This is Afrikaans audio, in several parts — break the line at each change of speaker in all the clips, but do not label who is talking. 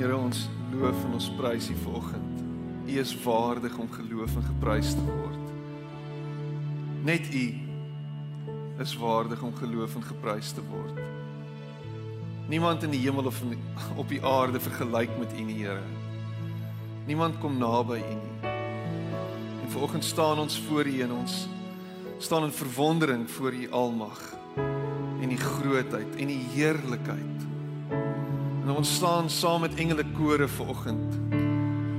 Here ons loof en ons prys U vanoggend. U is waardig om geloof en geprys te word. Net U is waardig om geloof en geprys te word. Niemand in die hemel of die, op die aarde vergelyk met U nie, Here. Niemand kom naby U nie. En vanoggend staan ons voor U en ons staan in verwondering voor U almag en die grootheid en die heerlikheid. En ons staan saam met engele kore vanoggend.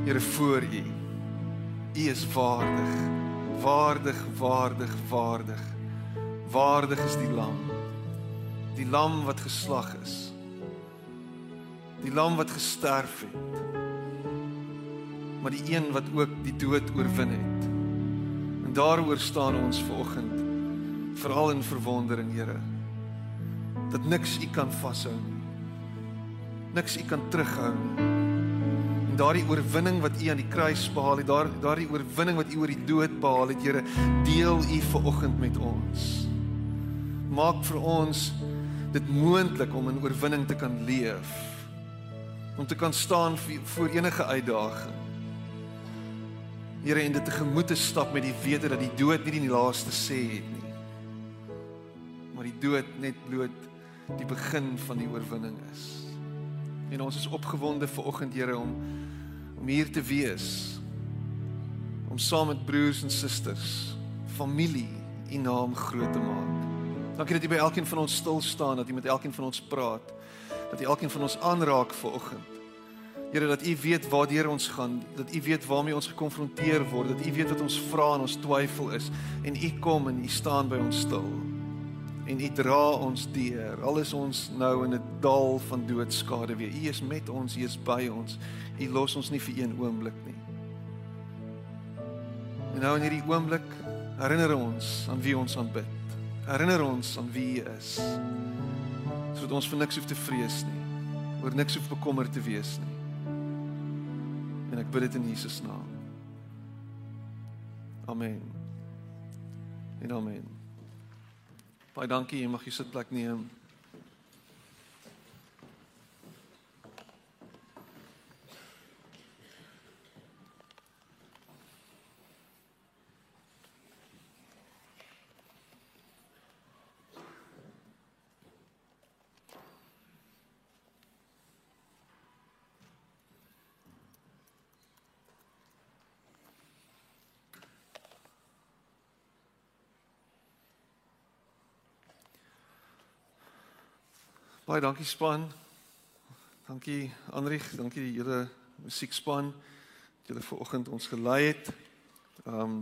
Here voor U. U is waardig. Waardig, waardig, waardig. Waardig is die lam. Die lam wat geslag is. Die lam wat gesterf het. Maar die een wat ook die dood oorwin het. En daaroor staan ons vanoggend veral in verwondering, Here. Dat niks U kan vashou nie niks u kan terughou nie. En daardie oorwinning wat u aan die kruis behaal het, daar daardie oorwinning wat u oor die dood behaal het, Here, deel u vanoggend met ons. Maak vir ons dit moontlik om in oorwinning te kan leef. Om te kan staan voor enige uitdaging. Here, en dit tegemoet te stap met die wete dat die dood nie die laaste sê het nie. Maar die dood net bloot die begin van die oorwinning is. En ons is opgewonde ver oggend Here om om hier te wees. Om saam met broers en susters, familie, U naam groot te maak. Dankie dat U by elkeen van ons stil staan, dat U met elkeen van ons praat, dat U elkeen van ons aanraak ver oggend. Here dat U weet waartoe ons gaan, dat U weet waarmee ons gekonfronteer word, dat U weet wat ons vra en ons twyfel is en U kom en U staan by ons stil en U dra ons deur. Al is ons nou in 'n dal van doodskade weer. U is met ons, U is by ons. U los ons nie vir een oomblik nie. En nou in hierdie oomblik herinner ons aan wie ons aanbid. Herinner ons aan wie U is. Sodat ons vir niks hoef te vrees nie. Oor niks hoef bekommerd te wees nie. En ek bid dit in Jesus naam. Amen. En amen. Baie dankie, jy mag jou sitplek neem. Baie dankie span. Dankie Andrieg, dankie die hele musiekspan wat julle ver oggend ons gelei het. Ehm um,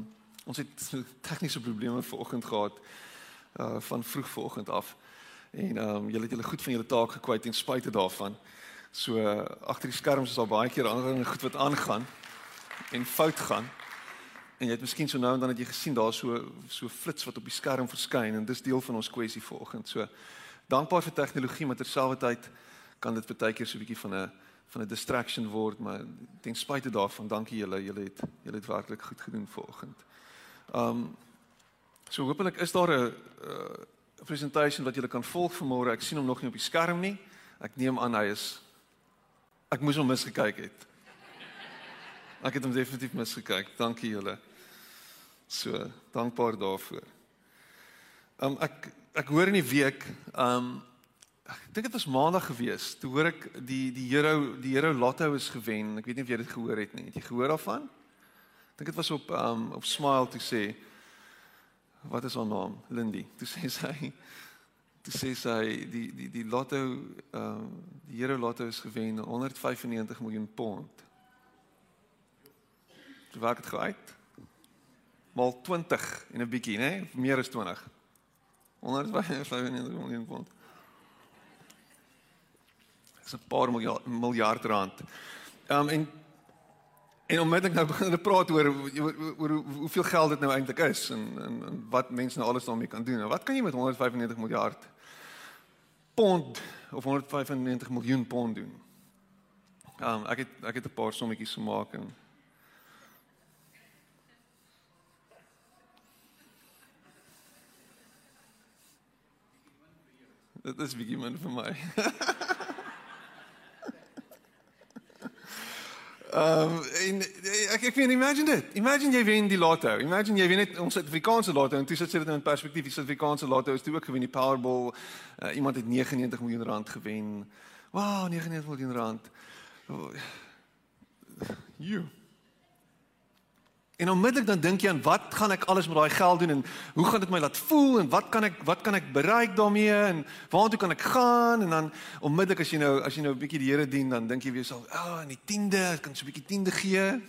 ons het tegniese probleme ver oggend gehad uh van vroeg ver oggend af. En ehm um, julle het julle goed van julle taak gekwyt ten spyte daarvan. So uh, agter die skerms is al baie keer ander goed wat aangaan en fout gaan. En jy het miskien so nou en dan het jy gesien daar so so flits wat op die skerm verskyn en dis deel van ons kwessie ver oggend. So dankbaar vir tegnologie, maar terselfdertyd kan dit baie keer so 'n bietjie van 'n van 'n distraction word, maar ten spyte daarvan, dankie julle, julle het julle het werklik goed gedoen vanoggend. Um so hopelik is daar 'n uh, presentation wat julle kan volg vanmôre. Ek sien hom nog nie op die skerm nie. Ek neem aan hy is ek moes hom misgekyk het. Ek het hom definitief misgekyk. Dankie julle. So, dankbaar daarvoor. Um ek ek hoor in die week, ehm um, ek dink dit was maandag gewees, toe hoor ek die die Hero die Hero Lotto is gewen. Ek weet nie of jy dit gehoor het nie. Het jy gehoor daarvan? Ek dink dit was op ehm um, op Smile toe sê wat is haar naam? Lindy. Toe sê sy toe sê sy die die die Lotto ehm um, die Hero Lotto is gewen 195 miljoen pond. Dit werk dit uit. Mal 20 en 'n bietjie, né? Meer as 20. 195 miljoen pond. Dis 'n paar miljard, miljard rand. Ehm um, en en onmiddellik nou begin hulle praat oor oor, oor hoeveel geld dit nou eintlik is en, en en wat mense nou alles daarmee kan doen. Nou wat kan jy met 195 miljard pond of 195 miljoen pond doen? Ehm um, ek het ek het 'n paar sommetjies gemaak en Dit is bietjie min vir my. Ehm um, en ek ek weet imagine dit. Imagine jy wen die lotto. Imagine jy wen net ons Suid-Afrikaanse lotto en dis dit in perspektief. Die Suid-Afrikaanse lotto is toe ook gewen die Powerball. Uh, iemand het 99 miljoen rand gewen. Wow, 99 miljoen rand. Oh, you. En onmiddellik dan dink jy aan wat gaan ek alles met daai geld doen en hoe gaan dit my laat voel en wat kan ek wat kan ek bereik daarmee en waartoe kan ek gaan en dan onmiddellik as jy nou as jy nou 'n bietjie die Here dien dan dink jy weer self, "Ag, oh, in die 10de, ek kan so 'n bietjie 10de gee."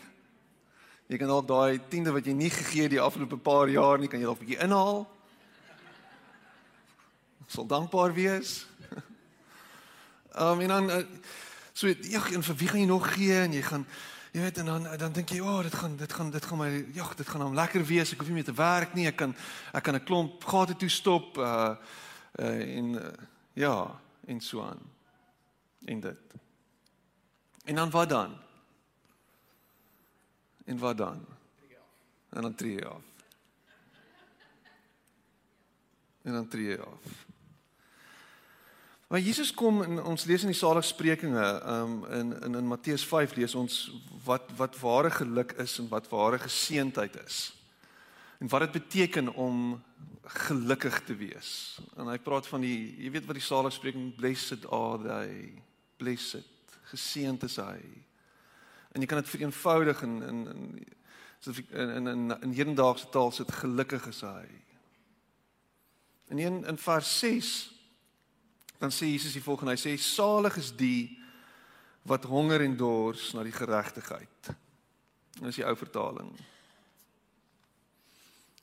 Jy kan dalk daai 10de wat jy nie gegee die afgelope paar jaar nie, kan jy dalk 'n bietjie inhaal. Sal dankbaar wees. Ehm um, en dan uh, so ja, en vir wie gaan jy nog gee en jy gaan Jy weet en dan dan dink jy, "O, oh, dit gaan dit gaan dit gaan my ja, dit gaan hom lekker wees. Ek hoef nie meer te werk nie. Ek kan ek kan 'n klomp gate toe stop uh uh en uh, ja, en so aan. En dit. En dan wat dan? En wat dan? En dan tree jy af. En dan tree jy af. Maar Jesus kom in ons lees in die Saligsprekinge, um in in in Matteus 5 lees ons wat wat ware geluk is en wat ware geseentheid is. En wat dit beteken om gelukkig te wees. En hy praat van die jy weet wat die Saligspreking blessed are they, blessed, geseënd is hy. En jy kan dit vereenvoudig in in in in in in, in hedendaagse taal sit gelukkig is hy. En in in vers 6 dan sê Jesus die volgende, hy sê salig is die wat honger en dors na die geregtigheid. Dis die ou vertaling.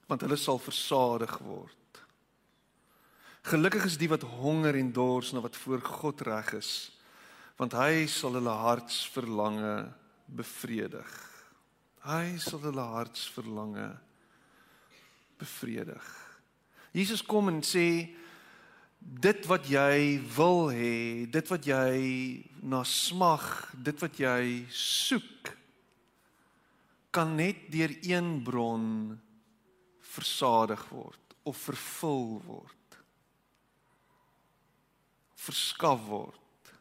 Want hulle sal versadig word. Gelukkig is die wat honger en dors na wat voor God reg is, want hy sal hulle hartsverlange bevredig. Hy sal hulle hartsverlange bevredig. Jesus kom en sê dit wat jy wil hê, dit wat jy na smag, dit wat jy soek kan net deur een bron versadig word of vervul word. Verskaf word,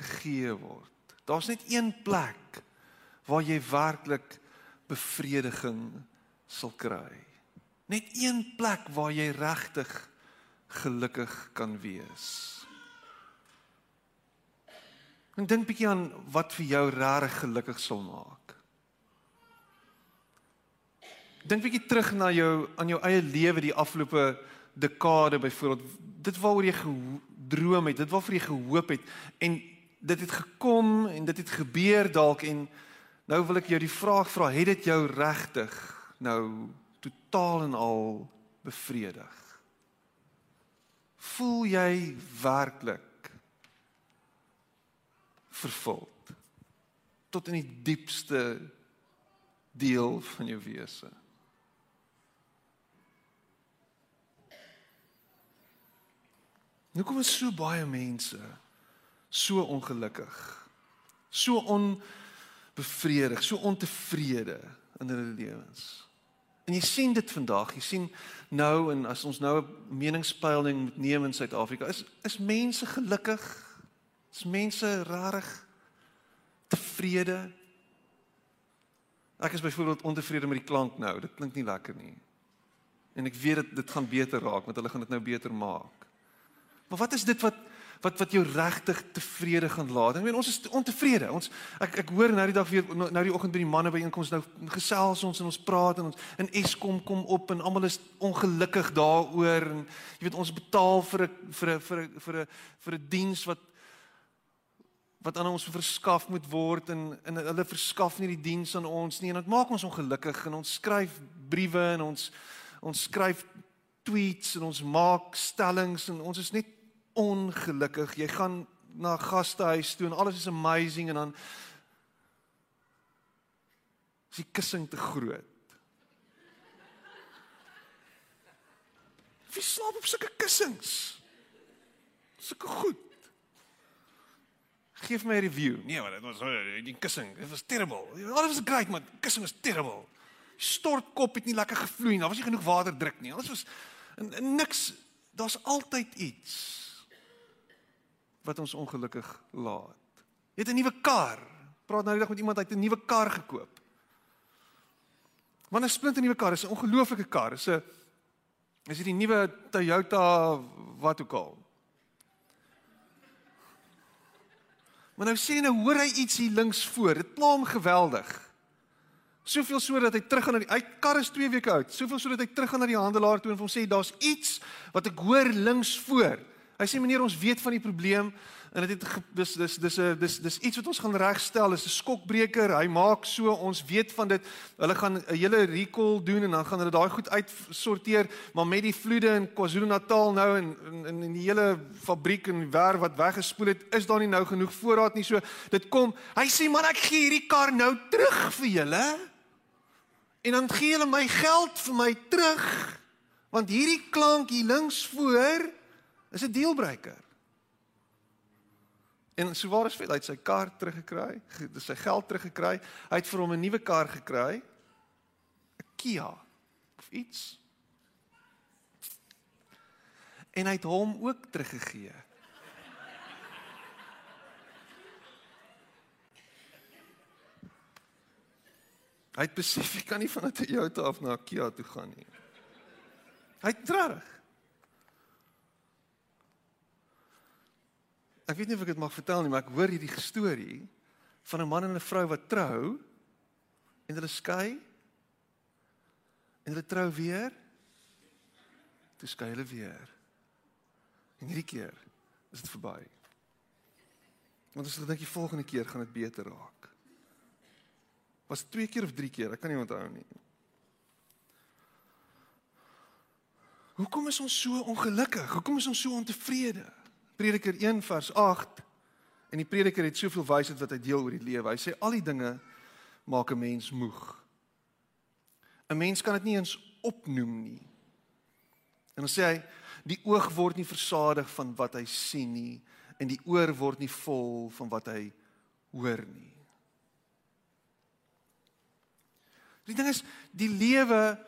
gegee word. Daar's net een plek waar jy werklik bevrediging sal kry. Net een plek waar jy regtig gelukkig kan wees. En dink bietjie aan wat vir jou regtig gelukkig sal maak. Dink bietjie terug na jou aan jou eie lewe die afgelope dekade byvoorbeeld. Dit waaroor jy gedroom het, dit waarvoor jy gehoop het en dit het gekom en dit het gebeur dalk en nou wil ek jou die vraag vra, het dit jou regtig nou totaal en al bevredig? Voel jy werklik vervuld tot in die diepste deel van jou wese? Nou kom ons so baie mense so ongelukkig so onbevredig so ontevrede in hulle lewens En jy sien dit vandag, jy sien nou en as ons nou 'n meningspeiling moet neem in Suid-Afrika, is is mense gelukkig? Is mense rarig tevrede? Ek is byvoorbeeld ontevrede met die klank nou. Dit klink nie lekker nie. En ek weet dit dit gaan beter raak want hulle gaan dit nou beter maak. Maar wat is dit wat wat wat jou regtig tevrede gaan laat. Ek meen ons is ontevrede. Ons ek ek hoor nou die dag weer nou, nou die oggend by die manne byeenkoms nou gesels ons en ons praat en ons in Eskom kom op en almal is ongelukkig daaroor en jy weet ons betaal vir 'n vir 'n vir 'n vir 'n vir 'n diens wat wat aan ons verskaf moet word en en hulle verskaf nie die diens aan ons nie en dit maak ons ongelukkig en ons skryf briewe en ons ons skryf tweets en ons maak stellings en ons is net ongelukkig. Jy gaan na gastehuis toe en alles is amazing en dan is die kussing te groot. Wie slaap op sulke kussings? Sulke goed. Geef my 'n review. Nee, maar dit was die kussing. Dit was terrible. Alles was great, maar kussing was terrible. Stortkop het nie lekker gevloei nie. Daar was nie genoeg water druk nie. Alles was en, en niks. Daar's altyd iets wat ons ongelukkig laat. Jy het 'n nuwe kar, praat nou die dag met iemand uit 'n nuwe kar gekoop. Want 'n splinte nuwe kar is 'n ongelooflike kar. Is 'n is dit die nuwe Toyota wat ook al. Maar nou sê nou hoor hy iets hier links voor. Dit pla hom geweldig. Soveel so dat hy terug gaan na die hy kar is 2 weke oud. Soveel so dat hy terug gaan na die handelaar toe en hom sê daar's iets wat ek hoor links voor. Hy sê meneer ons weet van die probleem en dit het dis dis dis 'n dis dis iets wat ons gaan regstel. Dis 'n skokbreker. Hy maak so ons weet van dit. Hulle gaan 'n hele recall doen en dan gaan hulle daai goed uitsorteer, maar met die vloede in KwaZulu-Natal nou en in in die hele fabriek en werf wat weggespoel het, is daar nie nou genoeg voorraad nie. So dit kom. Hy sê man ek gee hierdie kar nou terug vir julle. En dan gee hulle my geld vir my terug. Want hierdie klank hier links voor is 'n deelbreker. En so waar is hy uit sy kar teruggekry, dis sy geld teruggekry. Hy het vir hom 'n nuwe kar gekry. 'n Kia of iets. En hy het hom ook teruggegee. Hy het besef hy kan nie van 'n Toyota af na 'n Kia toe gaan nie. Hy het terug. Ek weet nie of ek dit mag vertel nie, maar ek hoor hierdie storie van 'n man en 'n vrou wat trou en hulle skei en hulle trou weer. Toe skei hulle weer. En hierdie keer is dit verby. Want as ek dink die volgende keer gaan dit beter raak. Was twee keer of drie keer, ek kan nie onthou nie. Hoekom is ons so ongelukkig? Hoekom is ons so ontevrede? Prediker 1 vers 8 en die prediker het soveel wysheid wat hy deel oor die lewe. Hy sê al die dinge maak 'n mens moeg. 'n Mens kan dit nie eens opnoem nie. En dan sê hy die oog word nie versadig van wat hy sien nie en die oor word nie vol van wat hy hoor nie. Die ding is die lewe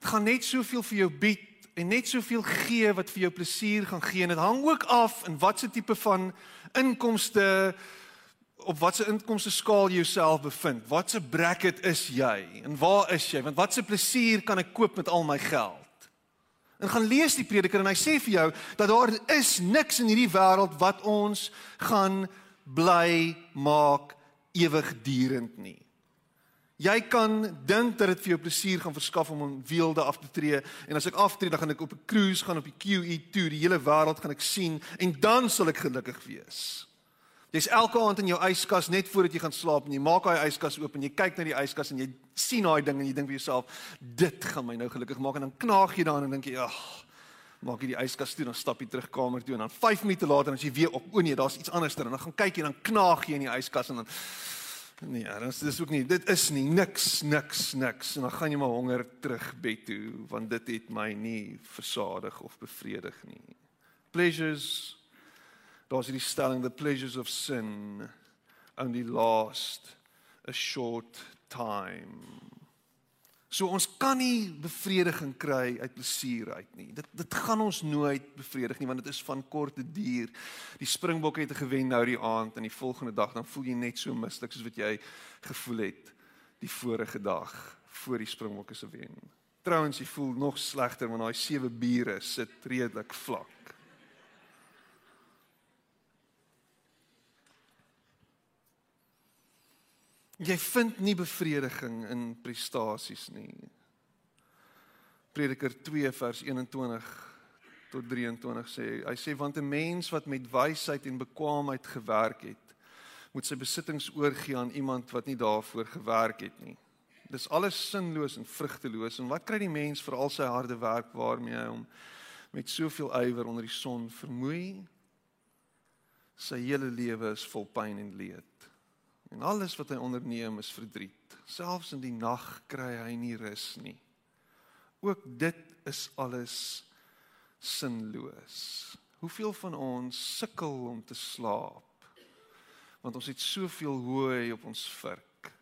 gaan net soveel vir jou bied en net soveel gee wat vir jou plesier gaan gee en dit hang ook af in watse tipe van inkomste op watse inkomste skaal jy jouself bevind. Watse bracket is jy en waar is jy? Want watse plesier kan ek koop met al my geld? En gaan lees die prediker en hy sê vir jou dat daar is niks in hierdie wêreld wat ons gaan bly maak ewigdurend nie. Jy kan dink dat dit vir jou plesier gaan verskaf om in weelde af te tree. En as ek aftree dan gaan ek op 'n cruise gaan op die QE2 die hele wêreld gaan ek sien en dan sal ek gelukkig wees. Jy's elke aand in jou yskas net voordat jy gaan slaap en jy maak daai yskas oop en jy kyk na die yskas en jy sien daai ding en jy dink vir jouself dit gaan my nou gelukkig maak. En dan knaag jy daarin en dink jy ag maak jy die yskas toe dan stap jy terug kamer toe en dan 5 minute later as jy weer op o nee daar's iets anderster en dan gaan kyk jy dan knaag jy in die yskas en dan Nee, dan is dit ook nie. Dit is nie niks, niks, niks. En dan gaan jy maar honger terug bed toe want dit het my nie versadig of bevredig nie. Pleasures Daar's die stelling the pleasures of sin only last a short time. So ons kan nie bevrediging kry uit plesier uit nie. Dit dit gaan ons nooit bevredig nie want dit is van korte duur. Die springbok het gewen nou die aand en die volgende dag dan voel jy net so mislik soos wat jy gevoel het die vorige dag voor die springbokke se wen. Trouwens, jy voel nog slegter want daai sewe bure sit redelik vlak. Jy vind nie bevrediging in prestasies nie. Prediker 2 vers 21 tot 23 sê hy sê want 'n mens wat met wysheid en bekwaamheid gewerk het, moet sy besittings oorgee aan iemand wat nie daarvoor gewerk het nie. Dis alles sinloos en vrugteloos en wat kry die mens vir al sy harde werk waarmee hy hom met soveel ywer onder die son vermoei? Sy hele lewe is vol pyn en leed. En alles wat hy onderneem is verdriet. Selfs in die nag kry hy nie rus nie. Ook dit is alles sinloos. Hoeveel van ons sukkel om te slaap? Want ons het soveel hooi op ons vurk.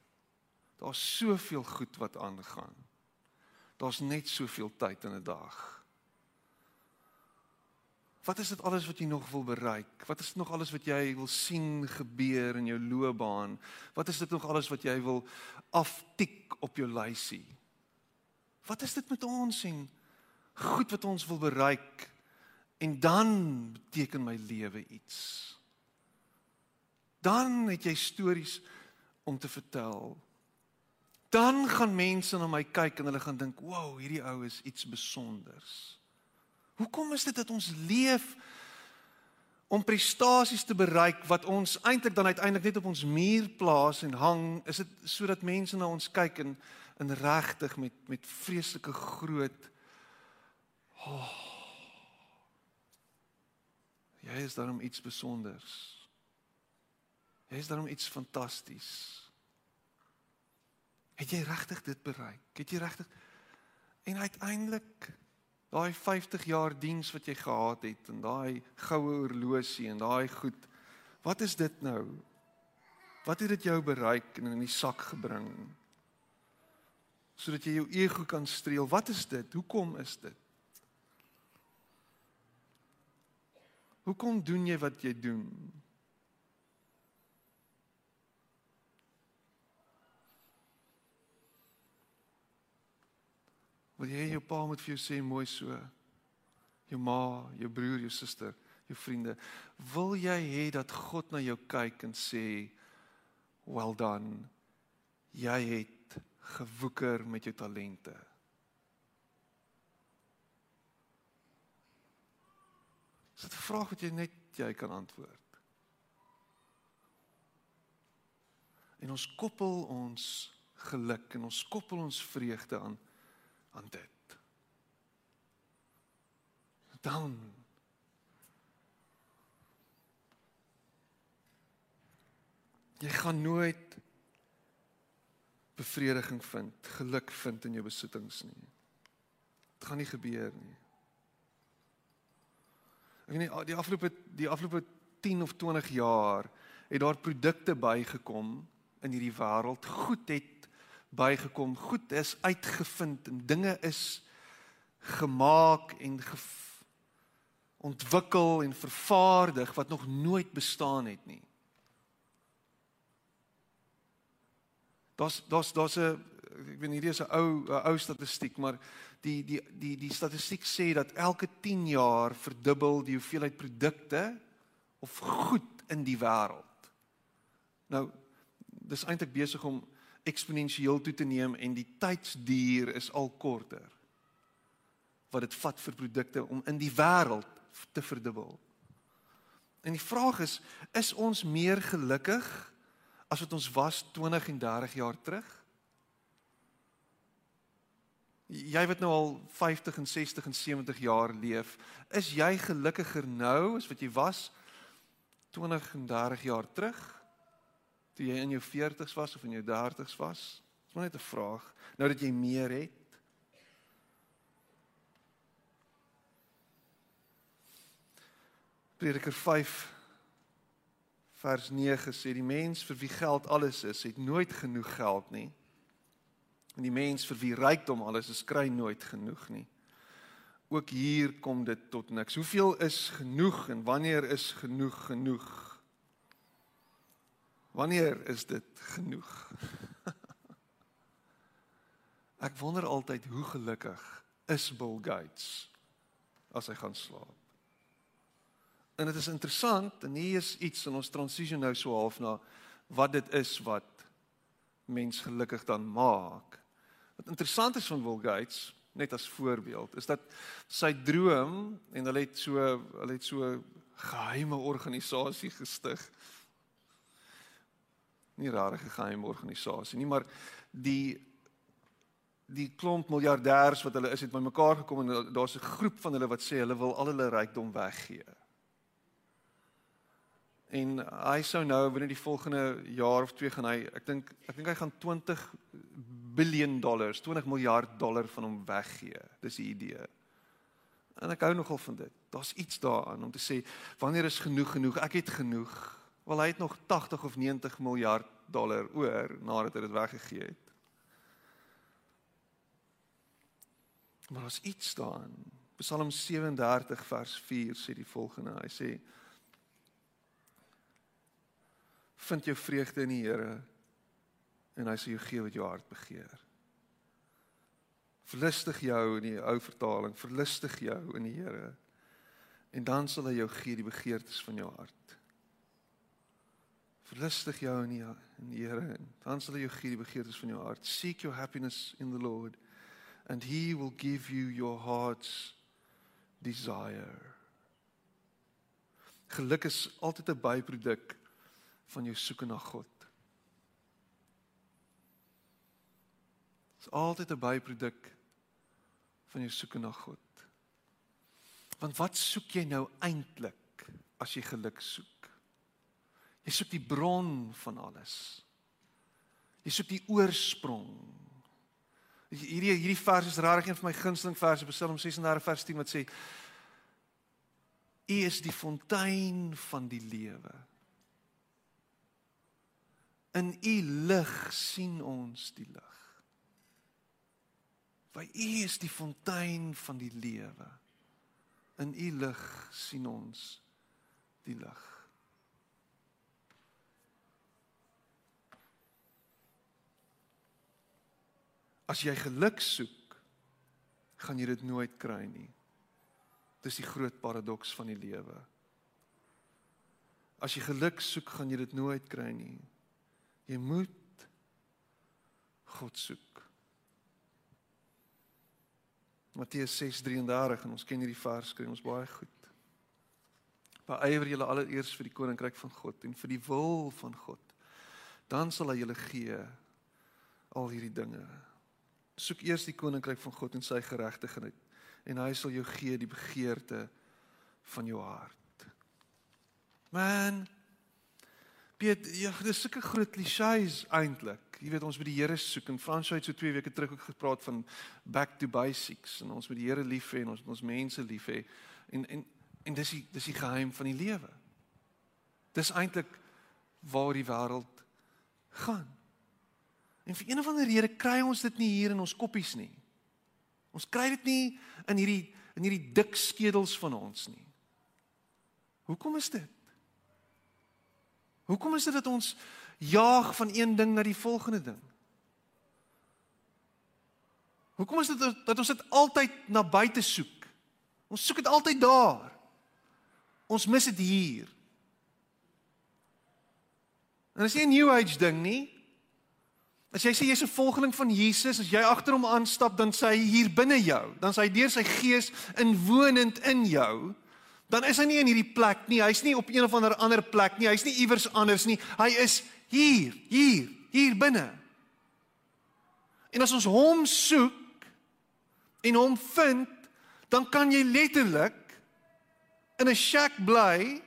Daar's soveel goed wat aangaan. Daar's net soveel tyd in 'n dag. Wat is dit alles wat jy nog wil bereik? Wat is nog alles wat jy wil sien gebeur in jou loopbaan? Wat is dit nog alles wat jy wil aftik op jou lysie? Wat is dit met ons en goed wat ons wil bereik? En dan beteken my lewe iets. Dan het jy stories om te vertel. Dan gaan mense na my kyk en hulle gaan dink, "Wow, hierdie ou is iets spesiaals." Hoekom is dit dat ons leef om prestasies te bereik wat ons eintlik dan uiteindelik net op ons muur plaas en hang? Is dit sodat mense na ons kyk en in regtig met met vreeslike groot oh, Jy is daarom iets spesiaals. Jy is daarom iets fantasties. Het jy regtig dit bereik? Het jy regtig en uiteindelik daai 50 jaar diens wat jy gehad het en daai goue horlosie en daai goed. Wat is dit nou? Wat het dit jou bereik en in die sak gebring? Sodat jy jou ego kan streel. Wat is dit? Hoekom is dit? Hoekom doen jy wat jy doen? Wil jy jou pa moet vir jou sê mooi so? Jou ma, jou broer, jou suster, jou vriende, wil jy hê dat God na jou kyk en sê well done. Jy het gewoeker met jou talente. Dis 'n vraag wat jy net jy kan antwoord. En ons koppel ons geluk en ons koppel ons vreugde aan aan dit. Dan jy gaan nooit bevrediging vind, geluk vind in jou besittings nie. Dit gaan nie gebeur nie. Ek weet nie die afgelope die afgelope 10 of 20 jaar het daar produkte bygekom in hierdie wêreld. Goed het bygekom, goed is uitgevind en dinge is gemaak en ontwikkel en vervaardig wat nog nooit bestaan het nie. Daar's daar's daar's 'n ek weet hierdie is 'n ou 'n ou statistiek, maar die die die die statistiek sê dat elke 10 jaar verdubbel die hoeveelheid produkte of goed in die wêreld. Nou dis eintlik besig om eksponensieel toe te neem en die tydsduur is al korter wat dit vat vir produkte om in die wêreld te verdubbel. En die vraag is, is ons meer gelukkig as wat ons was 20 en 30 jaar terug? Jy wat nou al 50 en 60 en 70 jaar leef, is jy gelukkiger nou as wat jy was 20 en 30 jaar terug? Toe jy in jou 40's was of in jou 30's was? Dis maar net 'n vraag. Nou dat jy meer het. Prediker 5 vers 9 sê die mens vir wie geld alles is, het nooit genoeg geld nie. En die mens vir wie rykdom alles is, kry nooit genoeg nie. Ook hier kom dit tot niks. Hoeveel is genoeg en wanneer is genoeg genoeg? Wanneer is dit genoeg? Ek wonder altyd hoe gelukkig is Bill Gates as hy gaan slaap. En dit is interessant en hier is iets in ons transition nou so half na wat dit is wat mens gelukkig dan maak. Wat interessant is van Bill Gates net as voorbeeld is dat sy droom en hulle het so hulle het so geheime organisasie gestig nie rare geheime organisasie nie, maar die die klomp miljardêers wat hulle is het bymekaar gekom en daar's 'n groep van hulle wat sê hulle wil al hulle rykdom weggee. En hy sou nou binne die volgende jaar of twee gaan hy, ek dink ek dink hy gaan 20 biljoen dollars, 20 miljard dollar van hom weggee. Dis die idee. En ek hou nogal van dit. Daar's iets daaraan om te sê wanneer is genoeg genoeg? Ek het genoeg. Wel hy het nog 80 of 90 miljard dollar oor nadat hy dit weggegee het. Maar as iets staan, Psalm 37 vers 4 sê die volgende. Hy sê: Vind jou vreugde in die Here en hy sal jou gee wat jou hart begeer. Verlustig jou in die ou vertaling, verlustig jou in die Here en dan sal hy jou gee die begeertes van jou hart. Verlustig jou in die in die Here en dan sal hy jou gee die begeertes van jou hart. Seek your happiness in the Lord and he will give you your heart's desire. Geluk is altyd 'n byproduk van jou soeke na God. Dit is altyd 'n byproduk van jou soeke na God. Want wat soek jy nou eintlik as jy geluk soek? Jy soek die bron van alles. Jy soek die oorsprong. Hierdie hierdie vers is regtig een van my gunsteling verse Psalm 36 vers 10 wat sê U is die fontein van die lewe. In u lig sien ons die lig. By u is die fontein van die lewe. In u lig sien ons die lig. As jy geluk soek, gaan jy dit nooit kry nie. Dis die groot paradoks van die lewe. As jy geluk soek, gaan jy dit nooit kry nie. Jy moet God soek. Matteus 6:33 en ons ken hierdie vers kry ons baie goed. Beëiwer julle allereers vir die koninkryk van God en vir die wil van God. Dan sal hy julle gee al hierdie dinge. Soek eers die koninkryk van God en sy geregtigheid en hy sal jou gee die begeerte van jou hart. Man, Piet, ja, dis sulke groot klisjées eintlik. Jy weet ons moet die Here soek en Frans het so 2 weke terug ook gepraat van back to basics en ons moet die Here lief hê en ons moet ons mense lief hê. En en en dis die dis die geheim van die lewe. Dis eintlik waar die wêreld gaan. En vir een of ander rede kry ons dit nie hier in ons koppies nie. Ons kry dit nie in hierdie in hierdie dik skedels van ons nie. Hoekom is dit? Hoekom is dit dat ons jaag van een ding na die volgende ding? Hoekom is dit dat ons dit altyd na buite soek? Ons soek dit altyd daar. Ons mis dit hier. En as jy 'n new age ding nie, as jy sê jy's 'n volgeling van Jesus, as jy agter hom aanstap, dan sê hy hier binne jou, dan sê hy deur sy gees inwonend in jou dan is hy nie in hierdie plek nie. Hy's nie op een of ander ander plek nie. Hy's nie iewers anders nie. Hy is hier, hier, hier binne. En as ons hom soek en hom vind, dan kan jy letterlik in 'n shack bly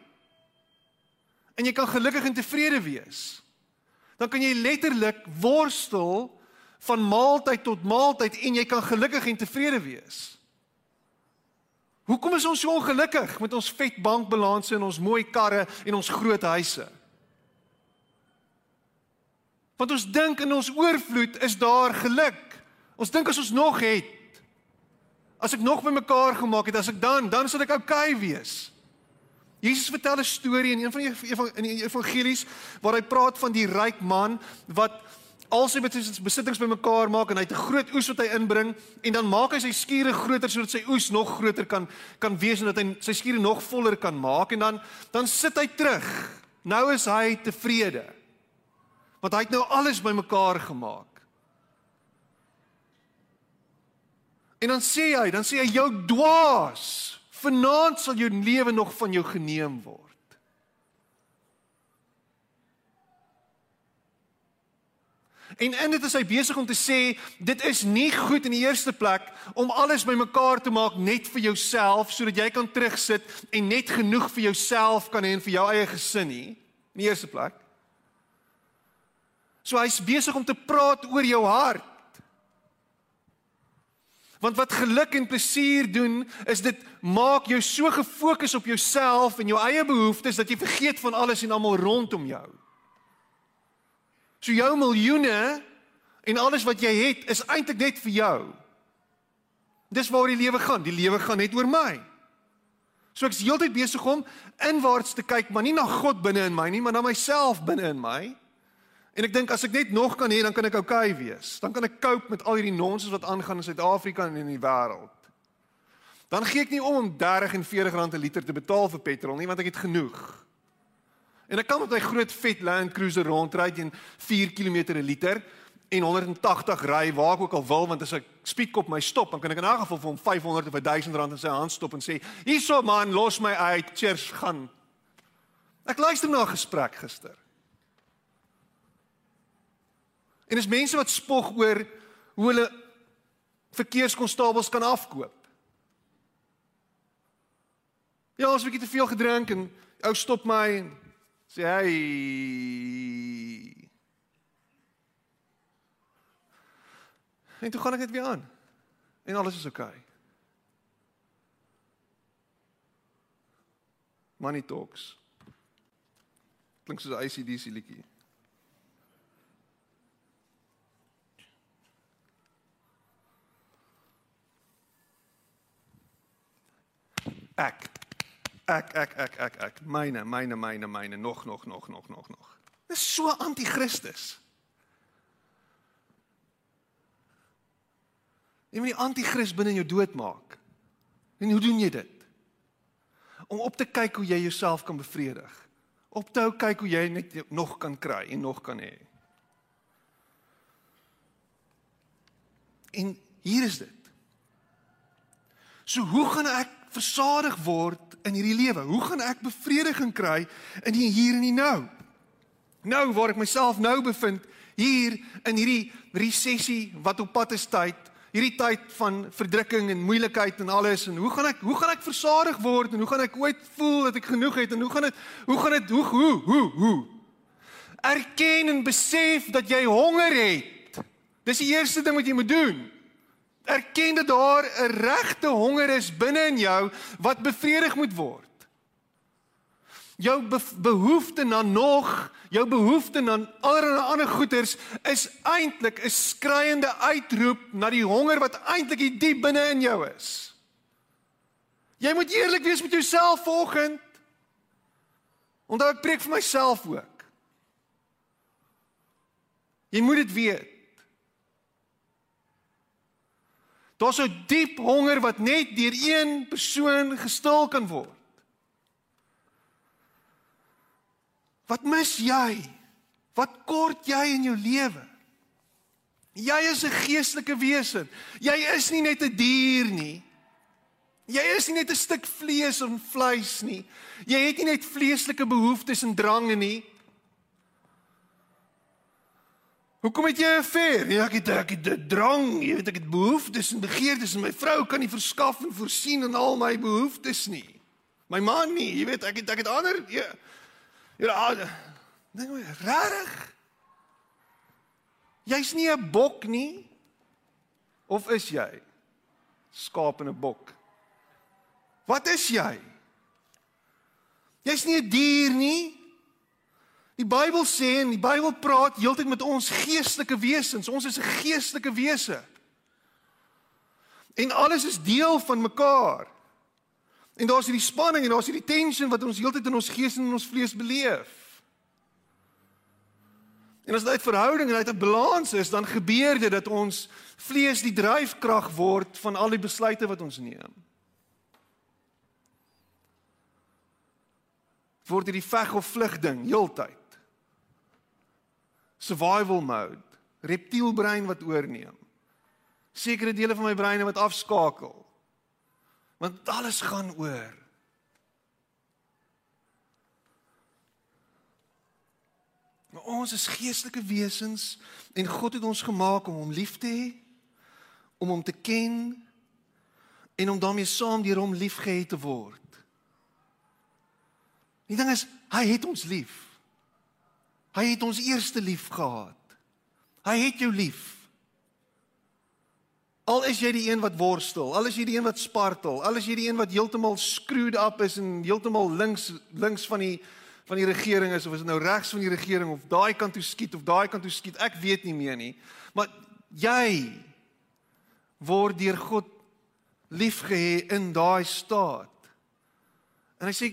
en jy kan gelukkig en tevrede wees. Dan kan jy letterlik worstel van maaltyd tot maaltyd en jy kan gelukkig en tevrede wees. Hoekom is ons so ongelukkig met ons vet bankbalanse en ons mooi karre en ons groot huise? Want ons dink in ons oorvloed is daar geluk. Ons dink as ons nog het as ek nog bymekaar gemaak het, as ek dan dan sal ek oukei wees. Jesus vertel 'n storie in een van die in die evangelies waar hy praat van die ryk man wat al sy besittings bymekaar maak en hy het 'n groot oes wat hy inbring en dan maak hy sy skure groter sodat sy oes nog groter kan kan wees en dat hy sy skure nog voller kan maak en dan dan sit hy terug. Nou is hy tevrede. Want hy het nou alles bymekaar gemaak. En dan sê hy, dan sê hy jou dwaas, vanaand sal jou lewe nog van jou geneem word. En in dit is hy besig om te sê dit is nie goed in die eerste plek om alles bymekaar te maak net vir jouself sodat jy kan terugsit en net genoeg vir jouself kan hê en vir jou eie gesin nie. In die eerste plek. So hy's besig om te praat oor jou hart. Want wat geluk en plesier doen, is dit maak jou so gefokus op jouself en jou eie behoeftes dat jy vergeet van alles en almal rondom jou. So jou miljoene en alles wat jy het is eintlik net vir jou. Dis waar die lewe gaan. Die lewe gaan net oor my. So ek is heeltyd besig om inwaarts te kyk, maar nie na God binne in my nie, maar na myself binne in my. En ek dink as ek net nog kan hê, dan kan ek oukei okay wees. Dan kan ek cope met al hierdie nonsens wat aangaan in Suid-Afrika en in die wêreld. Dan gee ek nie om om 30 en 40 rand 'n liter te betaal vir petrol nie, want ek het genoeg. En ek kan met my groot vet Land Cruiser rondry teen 4 km per liter en 180 ry waar ek ook al wil want as ek speedkop my stop dan kan ek in 'n geval vir hom 500 of 1000 rand in sy hand stop en sê hierso man los my uit cheers gaan ek luister na 'n gesprek gister en dis mense wat spog oor hoe hulle verkeerskonstabels kan afkoop ja ons het 'n bietjie te veel gedrink en ou stop my en sê hy En toe gaan ek net weer aan. En alles is oukei. Okay. Money talks. Klink soos 'n ICDC liedjie. Ek ek ek ek ek ek myne myne myne myne nog nog nog nog nog nog. Dis so anti-Christus. Jy moet die anti-kris binne in jou doodmaak. En hoe doen jy dit? Om op te kyk hoe jy jouself kan bevredig. Op te hou kyk hoe jy net nog kan kry en nog kan hê. En hier is dit. So hoe gaan ek versadig word in hierdie lewe? Hoe gaan ek bevrediging kry in die hier en die nou? Nou waar ek myself nou bevind, hier in hierdie resessie wat op pad is tyd, hierdie tyd van verdrukking en moeilikheid en alles. En hoe gaan ek hoe gaan ek versadig word? En hoe gaan ek ooit voel dat ek genoeg het? En hoe gaan dit hoe gaan dit hoe hoe hoe hoe? Erken en besef dat jy honger het. Dis die eerste ding wat jy moet doen erken dat daar 'n regte honger is binne in jou wat bevredig moet word jou behoefte na nog, jou behoefte aan allerlei ander goeders is eintlik 'n skreiende uitroep na die honger wat eintlik diep binne in jou is. Jy moet eerlik wees met jouself vanoggend. Onthou ek preek vir myself ook. Jy moet dit weet. Daar's 'n diep honger wat net deur een persoon gestil kan word. Wat mis jy? Wat kort jy in jou lewe? Jy is 'n geestelike wese. Jy is nie net 'n dier nie. Jy is nie net 'n stuk vlees en vleis nie. Jy het nie net vleeslike behoeftes en drange nie. Hoekom het jy 'n ver? Ja, ek het ek het 'n drang, jy weet ek het behoeftes en begeertes en my vrou kan nie verskaf en voorsien aan al my behoeftes nie. My man nie, jy weet ek het ek het ander jy, Ja, dink my, regtig? Jy's nie 'n bok nie. Of is jy? Skaap en 'n bok. Wat is jy? Jy's nie 'n dier nie. Die Bybel sê en die Bybel praat heeltyd met ons geestelike wesens. Ons is 'n geestelike wese. En alles is deel van mekaar. En daar's hierdie spanning en daar's hierdie tension wat ons heeltyd in ons gees en in ons vlees beleef. En as dit uit verhouding en uit 'n balans is, dan gebeur dit dat ons vlees die dryfkrag word van al die besluite wat ons neem. Word hierdie veg of vlug ding heeltyd. Survival mode, reptielbrein wat oorneem. Sekere dele van my brein wat afskakel. Want alles gaan oor. Maar ons is geestelike wesens en God het ons gemaak om hom lief te hê, om hom te ken en om daarmee saam deur hom liefgehad te word. Die ding is, hy het ons lief. Hy het ons eerste lief gehad. Hy het jou lief. Al is jy die een wat worstel, al is jy die een wat spartel, al is jy die een wat heeltemal screwed up is en heeltemal links links van die van die regering is of is dit nou regs van die regering of daai kant toe skiet of daai kant toe skiet, ek weet nie meer nie. Maar jy word deur God liefgehê in daai staat. En hy sê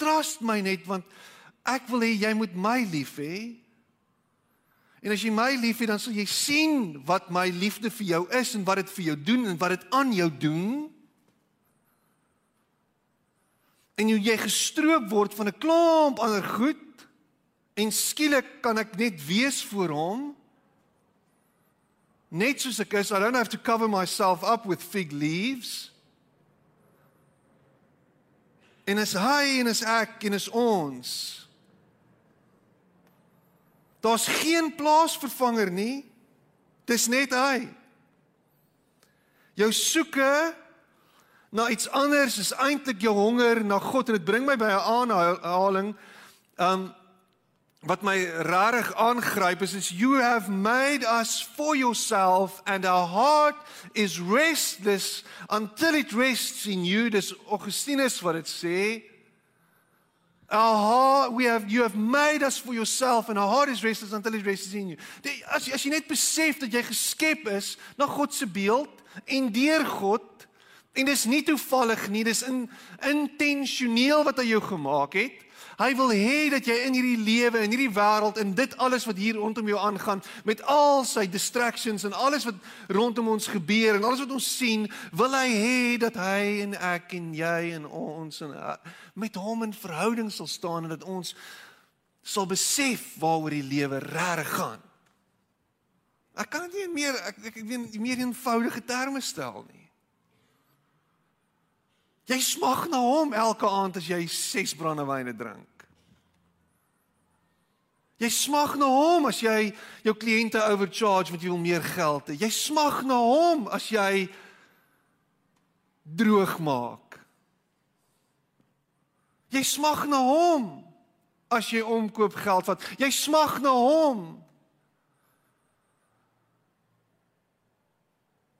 trust my net want ek wil hê jy moet my lief hê. En as jy my liefhet, dan sal jy sien wat my liefde vir jou is en wat dit vir jou doen en wat dit aan jou doen. En jy gestroop word van 'n klomp ander goed en skielik kan ek net wees voor hom. Net soos ek is, I don't have to cover myself up with fig leaves. En as hy en as ek en as ons Daar's geen plaasvervanger nie. Dis net hy. Jou soeke na iets anders is eintlik jou honger na God en dit bring my by 'n aanhaling um wat my rarig aangryp is is you have made us for yourself and our heart is restless until it rests in you dis Augustinus wat dit sê Our heart, we have you have made us for yourself and our heart is restless until it rests in you. Die, as as jy net besef dat jy geskep is na God se beeld en deur God en dis nie toevallig nie, dis in intentioneel wat hy jou gemaak het. Hy wil hê dat jy in hierdie lewe, in hierdie wêreld, in dit alles wat hier rondom jou aangaan, met al sy distractions en alles wat rondom ons gebeur en alles wat ons sien, wil hy hê dat hy en ek en jy en ons en uh, met hom in verhouding sal staan en dat ons sal besef waaroor die lewe regtig gaan. Ek kan dit nie meer ek ek weet meer eenvoudige terme stel nie. Jy smag na hom elke aand as jy 6 brandewyne drink. Jy smag na hom as jy jou kliënte overcharge want jy wil meer geld hê. Jy smag na hom as jy droog maak. Jy smag na hom as jy omkoop geld vat. Jy smag na hom.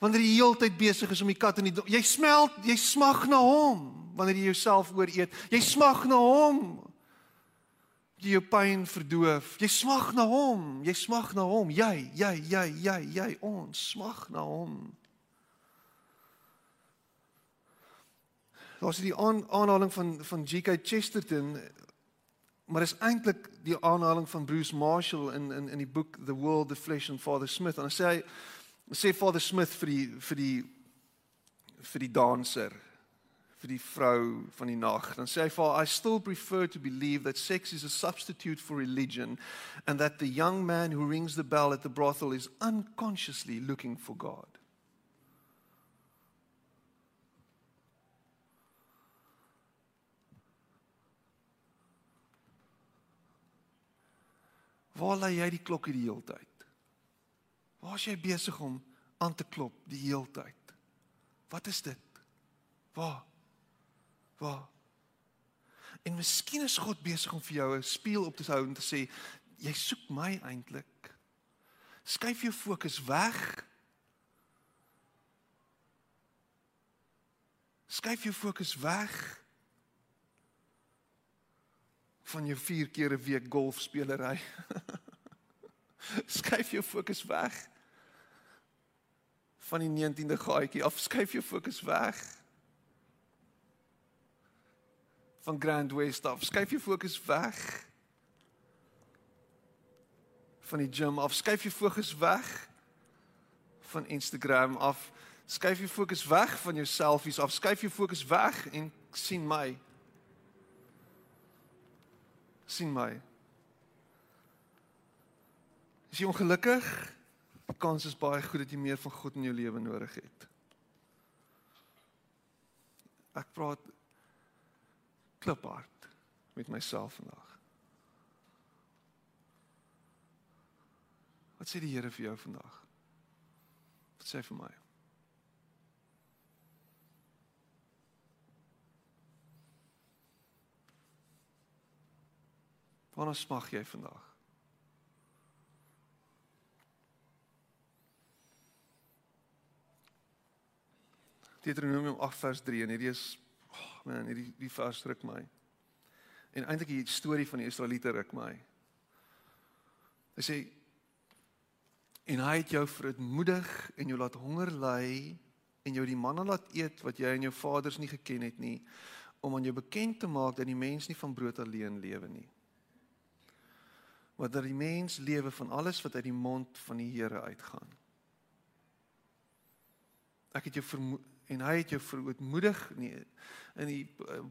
Wanneer jy heeltyd besig is om die kat in die jy smelt, jy smag na hom wanneer jy jouself ooreet. Jy smag na hom jy jou pyn verdoof. Jy smag na hom. Jy smag na hom. Jy, jy, jy, jy, jy, ons smag na hom. Daar's die aan, aanhaling van van G.K. Chesterton, maar is eintlik die aanhaling van Bruce Marshall in in in die boek The World, the Flesh and Father Smith. En hy sê sê Father Smith vir die vir die vir die danser vir die vrou van die nag. Dan sê hy for I still prefer to believe that sex is a substitute for religion and that the young man who rings the bell at the brothel is unconsciously looking for God. Waar lê jy die klokkie die hele tyd? Waar is jy besig om aan te klop die hele tyd? Wat is dit? Waar? Waar? En miskien is God besig om vir jou 'n spieël op te hou en te sê jy soek my eintlik. Skuif jou fokus weg. Skuif jou fokus weg van jou 4 keer 'n week golfspelery. Skuif jou fokus weg van die 19de gaatjie af. Skuif jou fokus weg van Grand West af. Skuif jou fokus weg van die gym af. Skuif jou fokus weg van Instagram af. Skuif jou fokus weg van jou selfies af. Skuif jou fokus weg en sien my. sien my. Is jy ongelukkig? Die kans is baie goed dat jy meer van God in jou lewe nodig het. Ek praat kliphard met myself vandag. Wat sê die Here vir jou vandag? Wat sê hy vir my? Waarna smag jy vandag? Deuteronomium 8 vers 3 en hierdie is man, hierdie die vers ruk my. En eintlik die storie van die Israeliete ruk my. Hy sê en hy het jou verootmoedig en jou laat honger ly en jou die manna laat eet wat jy en jou vaders nie geken het nie om aan jou bekend te maak dat die mens nie van brood alleen lewe nie maar dat die mens lewe van alles wat uit die mond van die Here uitgaan ek het jou en hy het jou verootmoedig nie in die uh,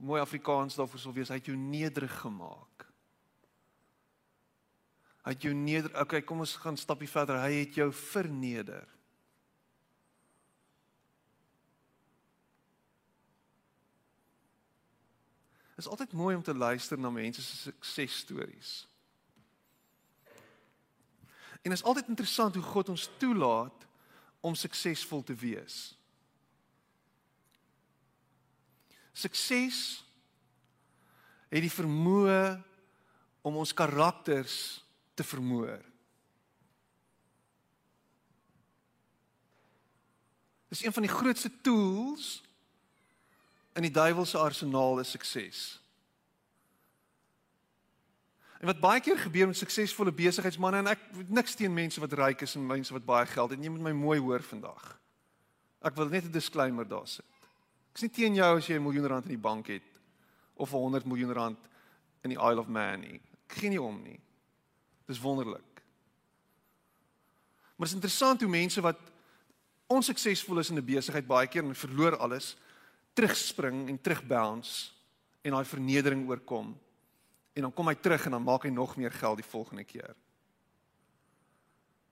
mooi Afrikaans daarvoor sou wees hy het jou nederig gemaak. Hy het jou neder okay kom ons gaan stappie verder. Hy het jou verneder. Is altyd mooi om te luister na mense se suksesstories. En is altyd interessant hoe God ons toelaat om suksesvol te wees. Sukses het die vermoë om ons karakters te vermoor. Dis een van die grootste tools in die duiwelse arsenaal is sukses. En wat baie keer gebeur met suksesvolle besigheidsmense en ek niks teen mense wat ryk is en mense wat baie geld het nie, jy moet my mooi hoor vandag. Ek wil net 'n disclaimer daar sit. Ek sien teen jou as jy 'n miljoen rand in die bank het of 'n 100 miljoen rand in die Isle of Man nie. Ek gee nie om nie. Dis wonderlik. Maar dit is interessant hoe mense wat onsuksesvol is in 'n besigheid baie keer en verloor alles, terugspring en terugbounce en daai vernedering oorkom. En dan kom hy terug en dan maak hy nog meer geld die volgende keer.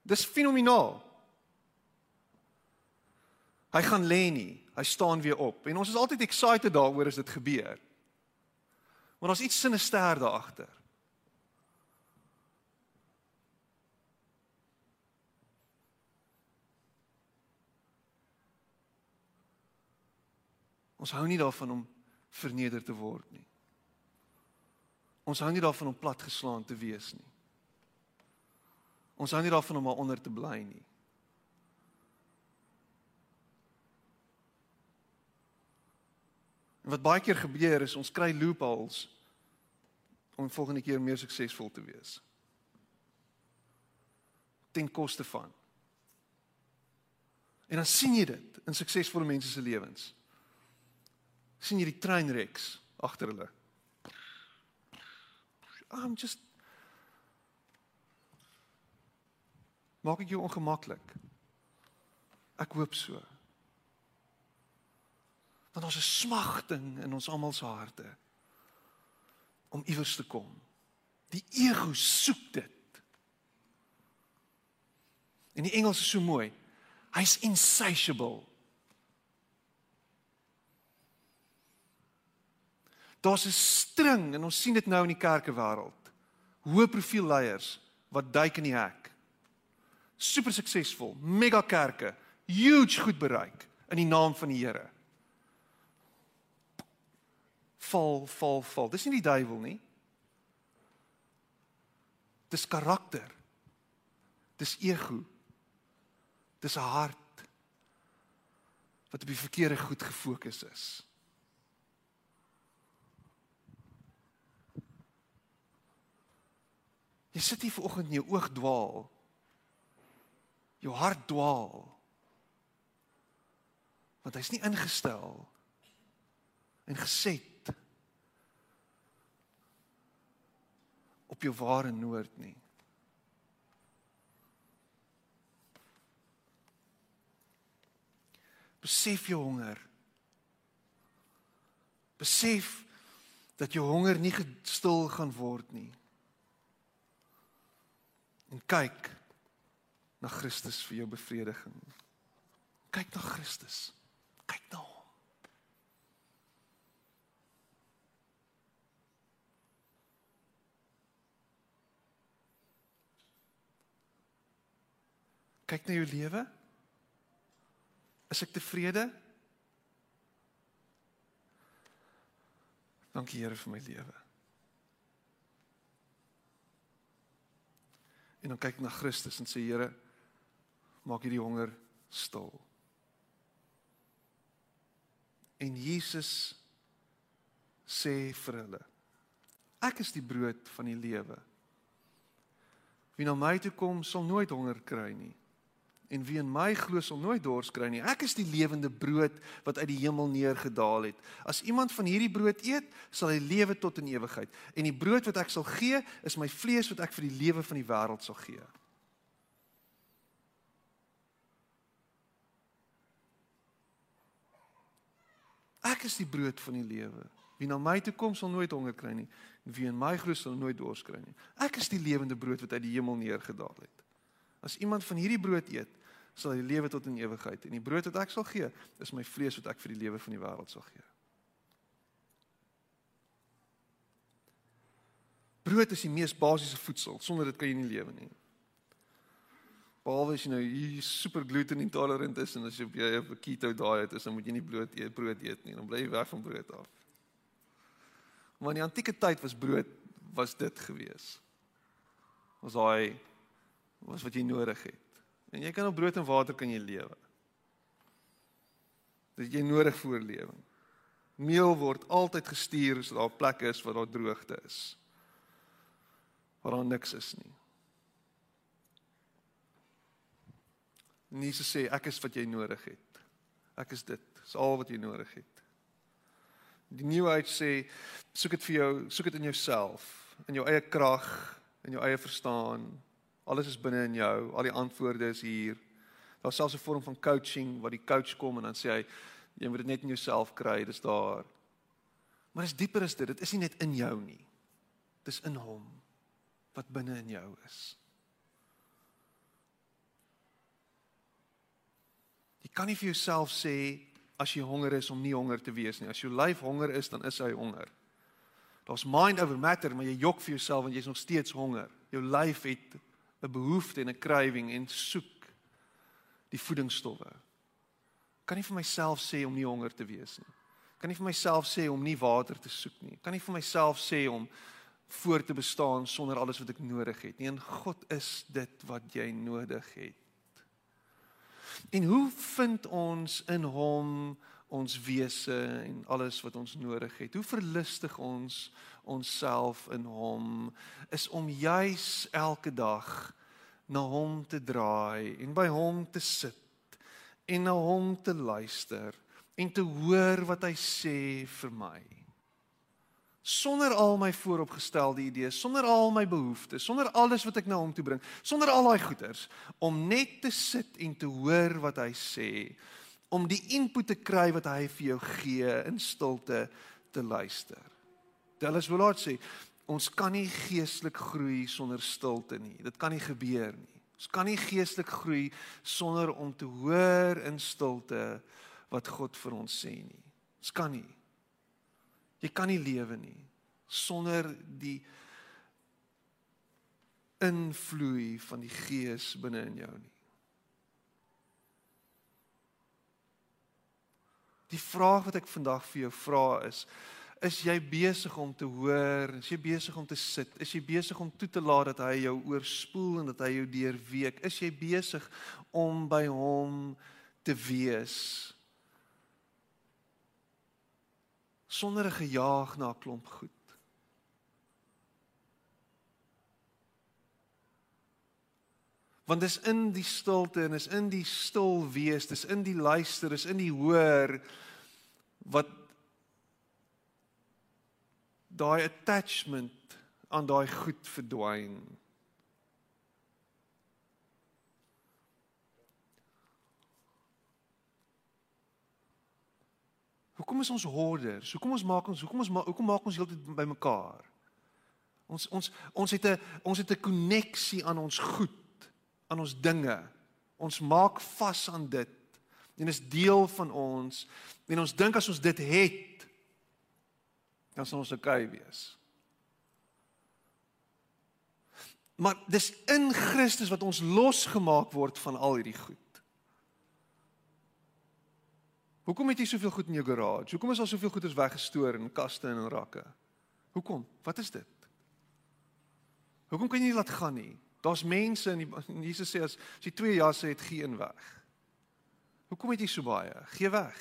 Dis fenomenaal. Hy gaan lê nie, hy staan weer op. En ons is altyd excited daaroor as dit gebeur. Maar daar's iets sinister daar agter. Ons hou nie daarvan om verneder te word nie. Ons hou nie daarvan om platgeslaan te wees nie. Ons hou nie daarvan om maar onder te bly nie. En wat baie keer gebeur is ons kry loopholes om volgende keer meer suksesvol te wees. Ten koste van. En dan sien jy dit in suksesvolle mense se lewens sien jy die treinreks agter hulle. I'm just Maak ek jou ongemaklik? Ek hoop so. Want ons is smagting in ons almal se harte om iewers te kom. Die ego soek dit. En die Engels is so mooi. Hy's insatiable. Daar's 'n string en ons sien dit nou in die kerkewêreld. Hoë profiel leiers wat duik in die hek. Super suksesvol, mega kerke, huge goed bereik in die naam van die Here. Val, val, val. Dis nie die duiwel nie. Dis karakter. Dis ego. Dis 'n hart wat op die verkeerde goed gefokus is. Jy sit hier vanoggend en jou oog dwaal. Jou hart dwaal. Want hy's nie ingestel en geset op jou ware noord nie. Besef jou honger. Besef dat jou honger nie gestil gaan word nie en kyk na Christus vir jou bevrediging. Kyk na Christus. Kyk na hom. Kyk na jou lewe. Is ek tevrede? Dankie Here vir my lewe. En dan kyk na Christus en sê Here maak hierdie honger stil. En Jesus sê vir hulle Ek is die brood van die lewe. Wie na my toe kom, sal nooit honger kry nie. En wie in my glo sal nooit dors kry nie. Ek is die lewende brood wat uit die hemel neergedaal het. As iemand van hierdie brood eet, sal hy lewe tot in ewigheid. En die brood wat ek sal gee, is my vlees wat ek vir die lewe van die wêreld sal gee. Ek is die brood van die lewe. Wie na my toe kom sal nooit honger kry nie, en wie in my glo sal nooit dors kry nie. Ek is die lewende brood wat uit die hemel neergedaal het. As iemand van hierdie brood eet, sal hy lewe tot in ewigheid en die brood wat ek sal gee is my vlees wat ek vir die lewe van die wêreld sal gee. Brood is die mees basiese voedsel, sonder dit kan jy nie lewe nie. Behalwe as jy nou hier super gluten intolerant is en as jy op jy op 'n keto diet is, dan moet jy nie brood eet, brood eet nie, dan bly jy weg van brood af. Maar in die antieke tyd was brood was dit gewees. Was daai was wat jy nodig het. En jy kan op brood en water kan jy lewe. Dit jy nodig vir oorlewing. Meel word altyd gestuur as daar plekke is waar daar droogte is. Waar daar niks is nie. En Jesus sê ek is wat jy nodig het. Ek is dit. Dis al wat jy nodig het. Die nuwe uit sê soek dit vir jou, soek dit in jouself, in jou eie krag, in jou eie verstaan, Alles is binne in jou. Al die antwoorde is hier. Daar's selfs 'n vorm van coaching waar die coach kom en dan sê hy jy moet dit net in jouself kry, dis daar. Maar dit is dieper as dit. Dit is nie net in jou nie. Dis in hom wat binne in jou is. Jy kan nie vir jouself sê as jy honger is om nie honger te wees nie. As jou lyf honger is, dan is hy honger. Daar's mind over matter, maar jy jok vir jouself want jy's nog steeds honger. Jou lyf het 'n behoefte en 'n craving en soek die voedingsstowwe. Kan nie vir myself sê om nie honger te wees nie. Kan nie vir myself sê om nie water te soek nie. Kan nie vir myself sê om voor te bestaan sonder alles wat ek nodig het nie. En God is dit wat jy nodig het. En hoe vind ons in hom ons wese en alles wat ons nodig het. Hoe verlustig ons onsself in hom is om juis elke dag na hom te draai en by hom te sit en na hom te luister en te hoor wat hy sê vir my. Sonder al my vooropgestelde idees, sonder al my behoeftes, sonder alles wat ek na hom toe bring, sonder al daai goeders om net te sit en te hoor wat hy sê om die input te kry wat hy vir jou gee in stilte te luister. Dallas Willard sê ons kan nie geestelik groei sonder stilte nie. Dit kan nie gebeur nie. Ons kan nie geestelik groei sonder om te hoor in stilte wat God vir ons sê nie. Ons kan nie. Jy kan nie lewe nie sonder die invloei van die Gees binne in jou nie. Die vraag wat ek vandag vir jou vra is: Is jy besig om te hoor? Is jy besig om te sit? Is jy besig om toe te laat dat hy jou oorspoel en dat hy jou deurweek? Is jy besig om by hom te wees? Sonder 'n gejaag na 'n klomp goed. Want dis in die stilte en is in die stil wees, dis in die luister, is in die hoor wat daai attachment aan daai goed verdwyn. Hoekom is ons hoorders? Hoekom ons maak ons hoekom ons ma hoekom maak ons heeltyd bymekaar? Ons ons ons het 'n ons het 'n koneksie aan ons goed aan ons dinge. Ons maak vas aan dit. En is deel van ons. En ons dink as ons dit het, dan sal ons oukei wees. Maar dis in Christus wat ons losgemaak word van al hierdie goed. Hoekom het jy soveel goed in jou garage? Hoekom is al soveel goeders weggestoor in kaste en in rakke? Hoekom? Wat is dit? Hoekom kan jy nie laat gaan nie? Daar's mense in die Jesus sê as, as jy twee jasse het, gee een weg. Hoekom het jy so baie? Gee weg.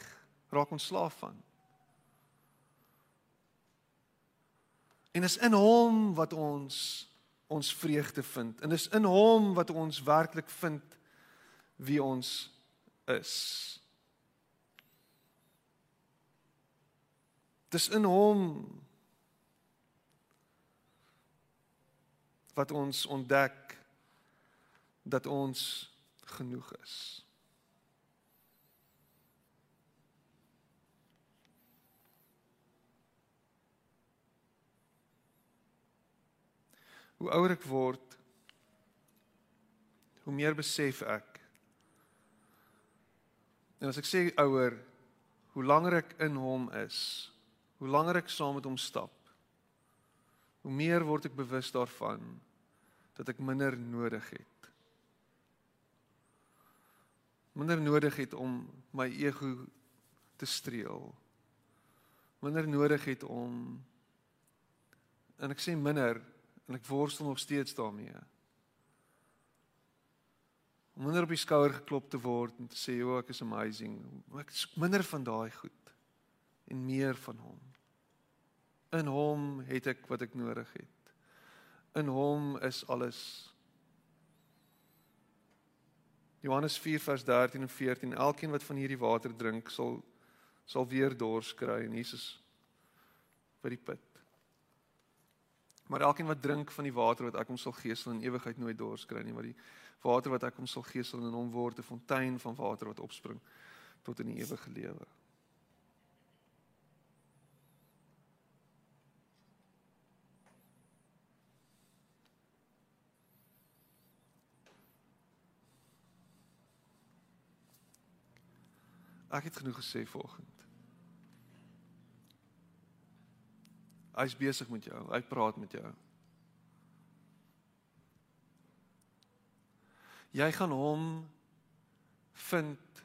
Raak ontslaaf van. En is in hom wat ons ons vreugde vind. En is in hom wat ons werklik vind wie ons is. Dis in hom wat ons ontdek dat ons genoeg is. Hoe ouer ek word, hoe meer besef ek. En as ek sê ouer, hoe langer ek in hom is, hoe langer ek saam met hom stap, hoe meer word ek bewus daarvan dat ek minder nodig het. Minder nodig het om my ego te streel. Minder nodig het om en ek sê minder en ek worstel nog steeds daarmee. Om minder op die skouer geklop te word en te sê, "O, ek is amazing." Ek soek minder van daai goed en meer van hom. In hom het ek wat ek nodig het. In hom is alles. Johannes 4 vers 13 en 14 Elkeen wat van hierdie water drink sal sal weer dors kry en Jesus by die put. Maar elkeen wat drink van die water wat ek hom sal gee, sal in ewigheid nooit dors kry nie, maar die water wat ek hom sal gee, sal in hom word 'n fontein van water wat opspring tot in die ewige lewe. Ek het genoeg gesê vanoggend. Hy's besig met jou. Hy praat met jou. Jy gaan hom vind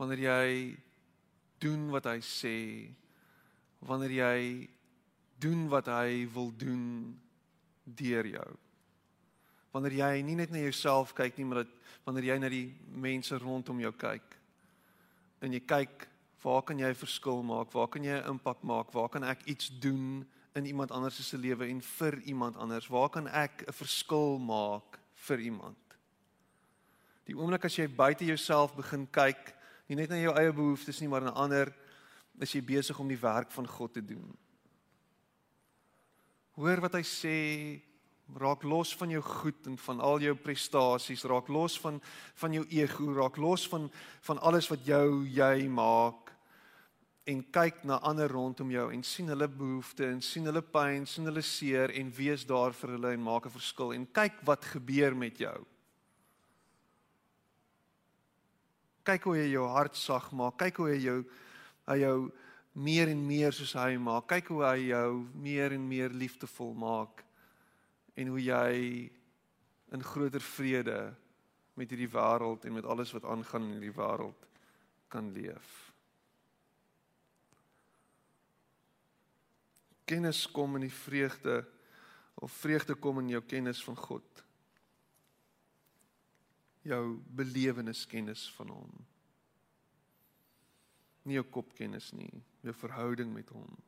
wanneer jy doen wat hy sê, wanneer jy doen wat hy wil doen deur jou. Wanneer jy nie net na jouself kyk nie, maar dat wanneer jy na die mense rondom jou kyk en jy kyk Waar kan jy 'n verskil maak? Waar kan jy 'n impak maak? Waar kan ek iets doen in iemand anders se lewe en vir iemand anders? Waar kan ek 'n verskil maak vir iemand? Die oomblik as jy buite jouself begin kyk, nie net na jou eie behoeftes nie, maar na ander, is jy besig om die werk van God te doen. Hoor wat hy sê, raak los van jou goed en van al jou prestasies, raak los van van jou ego, raak los van van alles wat jou jy maak. En kyk na ander rondom jou en sien hulle behoeftes en sien hulle pyn, sien hulle seer en wees daar vir hulle en maak 'n verskil en kyk wat gebeur met jou. Kyk hoe jy jou hart sag maak, kyk hoe hy jou hy jou meer en meer soos hy maak. Kyk hoe hy jou meer en meer liefdevol maak en hoe jy in groter vrede met hierdie wêreld en met alles wat aangaan in hierdie wêreld kan leef. kennis kom in die vreugde of vreugde kom in jou kennis van God. Jou belewenis kennis van hom. Nie jou kopkennis nie, jou verhouding met hom.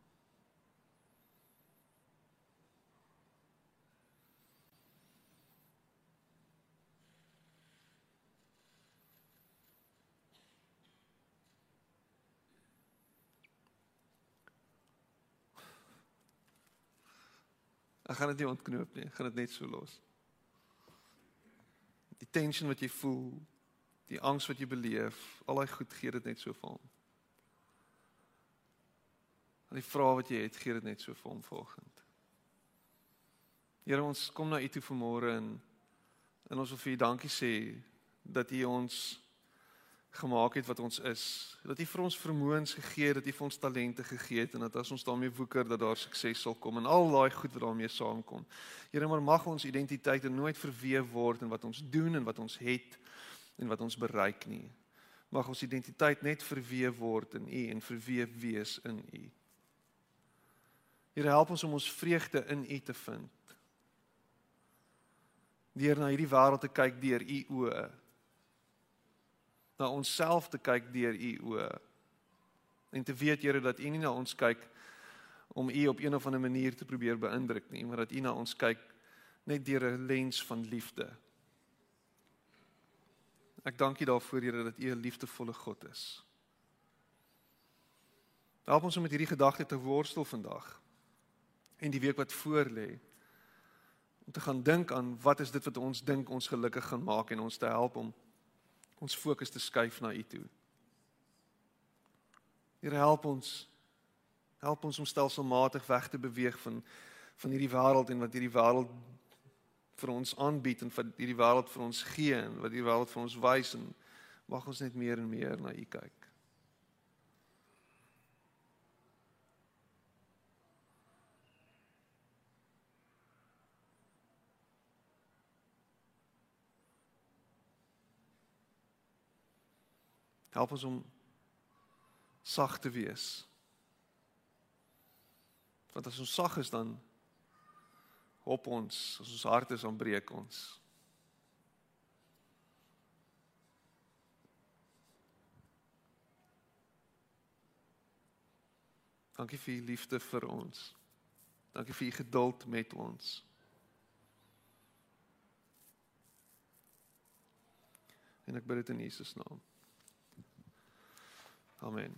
Ek gaan dit nie ontknoop nie, ek gaan dit net so los. Die tension wat jy voel, die angs wat jy beleef, al daai goed gee dit net so vir hom. Al die vrae wat jy het, gee dit net so vir hom volgend. Here ons kom na U toe vanmôre en en ons wil vir U dankie sê dat U ons gemaak het wat ons is. Dat U vir ons vermoëns gegee het, dat U vir ons talente gegee het en dat as ons daarmee woeker dat daar sukses sal kom en al daai goed wat daarmee saamkom. Here, maar mag ons identiteite nooit verweef word in wat ons doen en wat ons het en wat ons bereik nie. Mag ons identiteit net verweef word in U en verweef wees in U. Here, help ons om ons vreugde in U te vind. Deur na hierdie wêreld te kyk deur U oë na onsself te kyk deur u oë. En te weet Here dat u nie na ons kyk om u op een of ander manier te probeer beïndruk nie, maar dat u na ons kyk net deur 'n lens van liefde. Ek dank U daarvoor Here dat U 'n liefdevolle God is. Help ons om met hierdie gedagte te worstel vandag en die week wat voorlê om te gaan dink aan wat is dit wat ons dink ons gelukkig gaan maak en ons te help om ons fokus te skuif na U toe. Here help ons help ons om stelselmatig weg te beweeg van van hierdie wêreld en wat hierdie wêreld vir ons aanbied en wat hierdie wêreld vir ons gee en wat hierdie wêreld vir ons wys en mag ons net meer en meer na U kyk. Help ons om sag te wees. Want as ons sag is dan op ons, as ons hart is ontbreek ons. Dankie vir u liefde vir ons. Dankie vir u geduld met ons. En ek bid dit in Jesus naam. Amen.